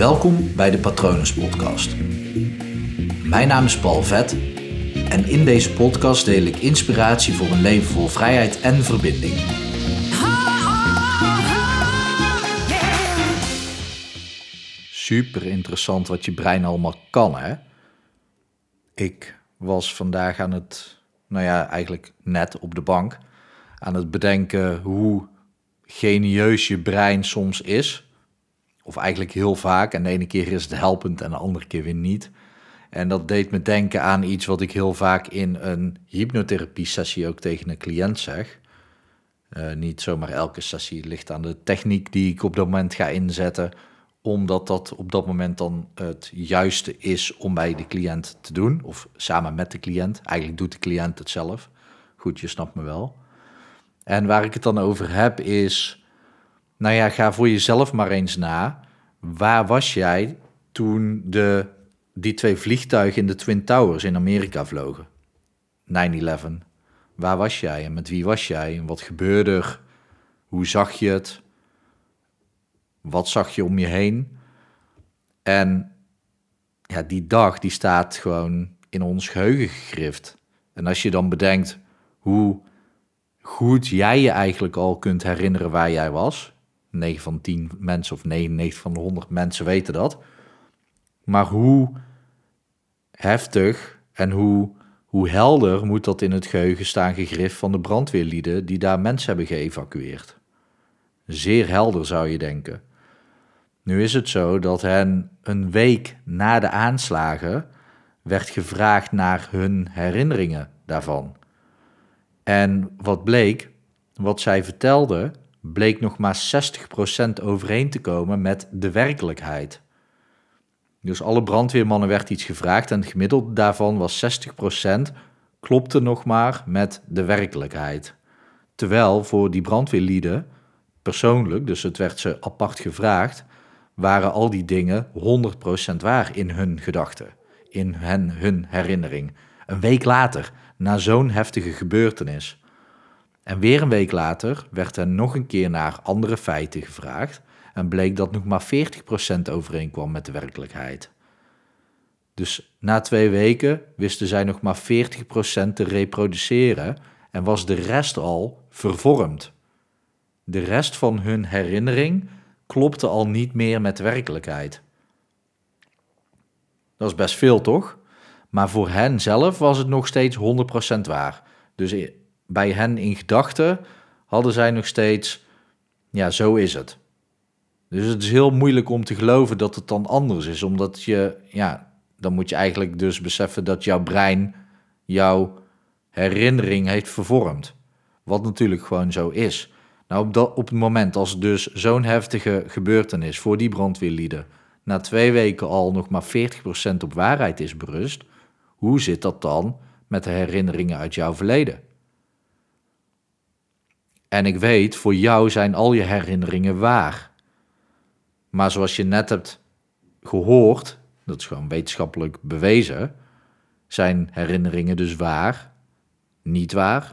Welkom bij de Patronus Podcast. Mijn naam is Paul Vet en in deze podcast deel ik inspiratie voor een leven vol vrijheid en verbinding. Super interessant wat je brein allemaal kan, hè? Ik was vandaag aan het, nou ja, eigenlijk net op de bank, aan het bedenken hoe genieus je brein soms is. Of eigenlijk heel vaak. En de ene keer is het helpend en de andere keer weer niet. En dat deed me denken aan iets wat ik heel vaak in een hypnotherapie-sessie ook tegen een cliënt zeg. Uh, niet zomaar elke sessie ligt aan de techniek die ik op dat moment ga inzetten, omdat dat op dat moment dan het juiste is om bij de cliënt te doen, of samen met de cliënt. Eigenlijk doet de cliënt het zelf. Goed, je snapt me wel. En waar ik het dan over heb is, nou ja, ga voor jezelf maar eens na. Waar was jij toen de, die twee vliegtuigen in de Twin Towers in Amerika vlogen? 9-11. Waar was jij en met wie was jij en wat gebeurde er? Hoe zag je het? Wat zag je om je heen? En ja, die dag die staat gewoon in ons geheugen gegrift. En als je dan bedenkt hoe goed jij je eigenlijk al kunt herinneren waar jij was. 9 van 10 mensen of 99 van de 100 mensen weten dat. Maar hoe heftig en hoe, hoe helder moet dat in het geheugen staan gegrift van de brandweerlieden die daar mensen hebben geëvacueerd? Zeer helder zou je denken. Nu is het zo dat hen een week na de aanslagen werd gevraagd naar hun herinneringen daarvan. En wat bleek, wat zij vertelde, bleek nog maar 60% overeen te komen met de werkelijkheid. Dus alle brandweermannen werd iets gevraagd en het gemiddelde daarvan was 60% klopte nog maar met de werkelijkheid. Terwijl voor die brandweerlieden persoonlijk, dus het werd ze apart gevraagd, waren al die dingen 100% waar in hun gedachten, in hen, hun herinnering. Een week later, na zo'n heftige gebeurtenis. En weer een week later werd er nog een keer naar andere feiten gevraagd en bleek dat nog maar 40% overeenkwam met de werkelijkheid. Dus na twee weken wisten zij nog maar 40% te reproduceren en was de rest al vervormd. De rest van hun herinnering klopte al niet meer met werkelijkheid. Dat is best veel, toch? Maar voor hen zelf was het nog steeds 100% waar. Dus bij hen in gedachten hadden zij nog steeds, ja, zo is het. Dus het is heel moeilijk om te geloven dat het dan anders is, omdat je, ja, dan moet je eigenlijk dus beseffen dat jouw brein jouw herinnering heeft vervormd. Wat natuurlijk gewoon zo is. Nou, op, dat, op het moment als dus zo'n heftige gebeurtenis voor die brandweerlieden na twee weken al nog maar 40% op waarheid is berust, hoe zit dat dan met de herinneringen uit jouw verleden? En ik weet, voor jou zijn al je herinneringen waar. Maar zoals je net hebt gehoord, dat is gewoon wetenschappelijk bewezen, zijn herinneringen dus waar, niet waar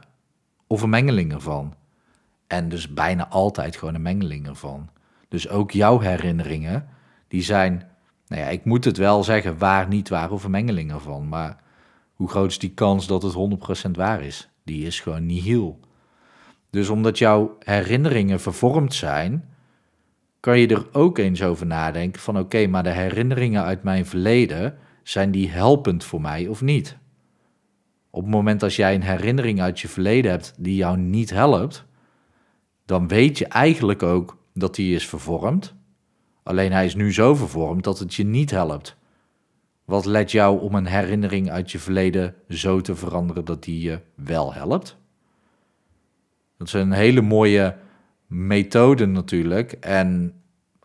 of een mengeling ervan. En dus bijna altijd gewoon een mengeling ervan. Dus ook jouw herinneringen, die zijn nou ja, ik moet het wel zeggen, waar, niet waar of een mengeling ervan. Maar hoe groot is die kans dat het 100% waar is? Die is gewoon niet heel. Dus omdat jouw herinneringen vervormd zijn, kan je er ook eens over nadenken van oké, maar de herinneringen uit mijn verleden, zijn die helpend voor mij of niet? Op het moment als jij een herinnering uit je verleden hebt die jou niet helpt, dan weet je eigenlijk ook dat die is vervormd Alleen hij is nu zo vervormd dat het je niet helpt. Wat let jou om een herinnering uit je verleden zo te veranderen dat die je wel helpt? Dat is een hele mooie methode natuurlijk. En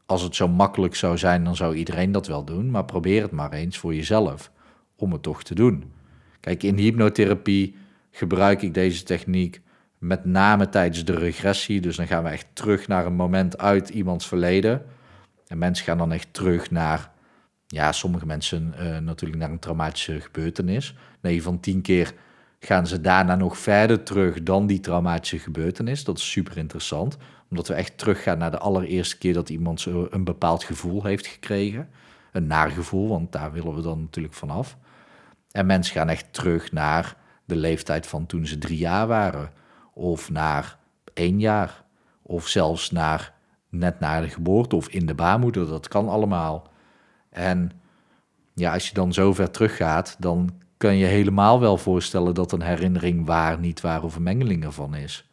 als het zo makkelijk zou zijn, dan zou iedereen dat wel doen. Maar probeer het maar eens voor jezelf om het toch te doen. Kijk, in hypnotherapie gebruik ik deze techniek met name tijdens de regressie. Dus dan gaan we echt terug naar een moment uit iemands verleden en mensen gaan dan echt terug naar, ja, sommige mensen uh, natuurlijk naar een traumatische gebeurtenis. 9 van 10 keer gaan ze daarna nog verder terug dan die traumatische gebeurtenis. Dat is super interessant, Omdat we echt teruggaan naar de allereerste keer dat iemand een bepaald gevoel heeft gekregen. Een naar gevoel, want daar willen we dan natuurlijk vanaf. En mensen gaan echt terug naar de leeftijd van toen ze drie jaar waren. Of naar één jaar. Of zelfs naar net na de geboorte of in de baarmoeder. Dat kan allemaal. En ja, als je dan zo ver teruggaat, dan kan je helemaal wel voorstellen dat een herinnering waar, niet waar of een mengeling ervan is.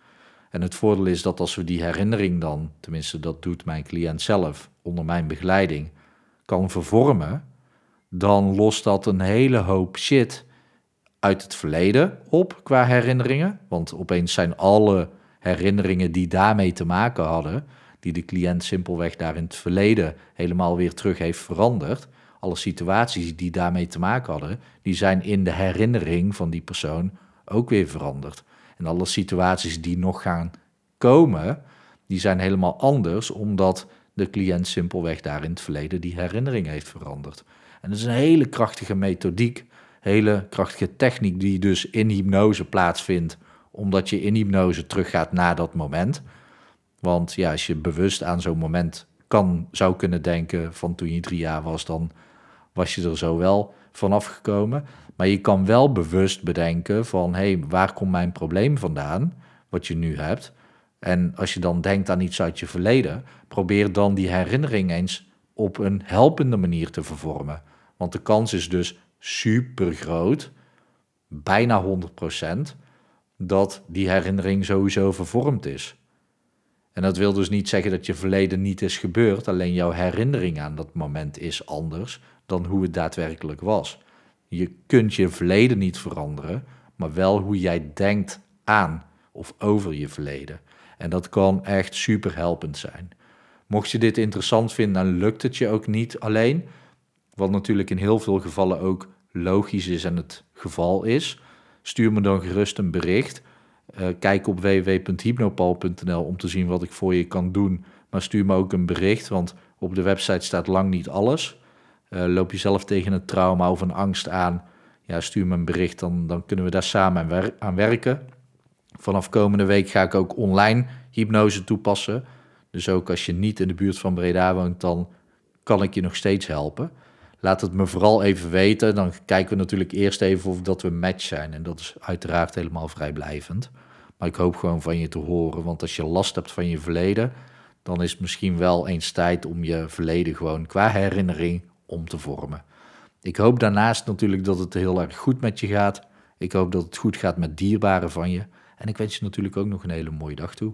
En het voordeel is dat als we die herinnering dan, tenminste dat doet mijn cliënt zelf onder mijn begeleiding, kan vervormen, dan lost dat een hele hoop shit uit het verleden op qua herinneringen. Want opeens zijn alle herinneringen die daarmee te maken hadden, die de cliënt simpelweg daar in het verleden helemaal weer terug heeft veranderd. Alle situaties die daarmee te maken hadden, die zijn in de herinnering van die persoon ook weer veranderd. En alle situaties die nog gaan komen, die zijn helemaal anders, omdat de cliënt simpelweg daar in het verleden die herinnering heeft veranderd. En dat is een hele krachtige methodiek, hele krachtige techniek die dus in hypnose plaatsvindt, omdat je in hypnose teruggaat naar dat moment. Want ja, als je bewust aan zo'n moment kan, zou kunnen denken van toen je drie jaar was, dan was je er zo wel vanaf gekomen. Maar je kan wel bewust bedenken van, hé, hey, waar komt mijn probleem vandaan, wat je nu hebt? En als je dan denkt aan iets uit je verleden, probeer dan die herinnering eens op een helpende manier te vervormen. Want de kans is dus super groot, bijna 100%, dat die herinnering sowieso vervormd is. En dat wil dus niet zeggen dat je verleden niet is gebeurd, alleen jouw herinnering aan dat moment is anders dan hoe het daadwerkelijk was. Je kunt je verleden niet veranderen, maar wel hoe jij denkt aan of over je verleden. En dat kan echt super helpend zijn. Mocht je dit interessant vinden, dan lukt het je ook niet alleen. Wat natuurlijk in heel veel gevallen ook logisch is en het geval is. Stuur me dan gerust een bericht. Uh, kijk op www.hypnopal.nl om te zien wat ik voor je kan doen. Maar stuur me ook een bericht, want op de website staat lang niet alles. Uh, loop je zelf tegen een trauma of een angst aan, ja, stuur me een bericht, dan, dan kunnen we daar samen aan werken. Vanaf komende week ga ik ook online hypnose toepassen. Dus ook als je niet in de buurt van Breda woont, dan kan ik je nog steeds helpen. Laat het me vooral even weten. Dan kijken we natuurlijk eerst even of dat we match zijn. En dat is uiteraard helemaal vrijblijvend. Maar ik hoop gewoon van je te horen. Want als je last hebt van je verleden, dan is het misschien wel eens tijd om je verleden gewoon qua herinnering om te vormen. Ik hoop daarnaast natuurlijk dat het heel erg goed met je gaat. Ik hoop dat het goed gaat met dierbaren van je. En ik wens je natuurlijk ook nog een hele mooie dag toe.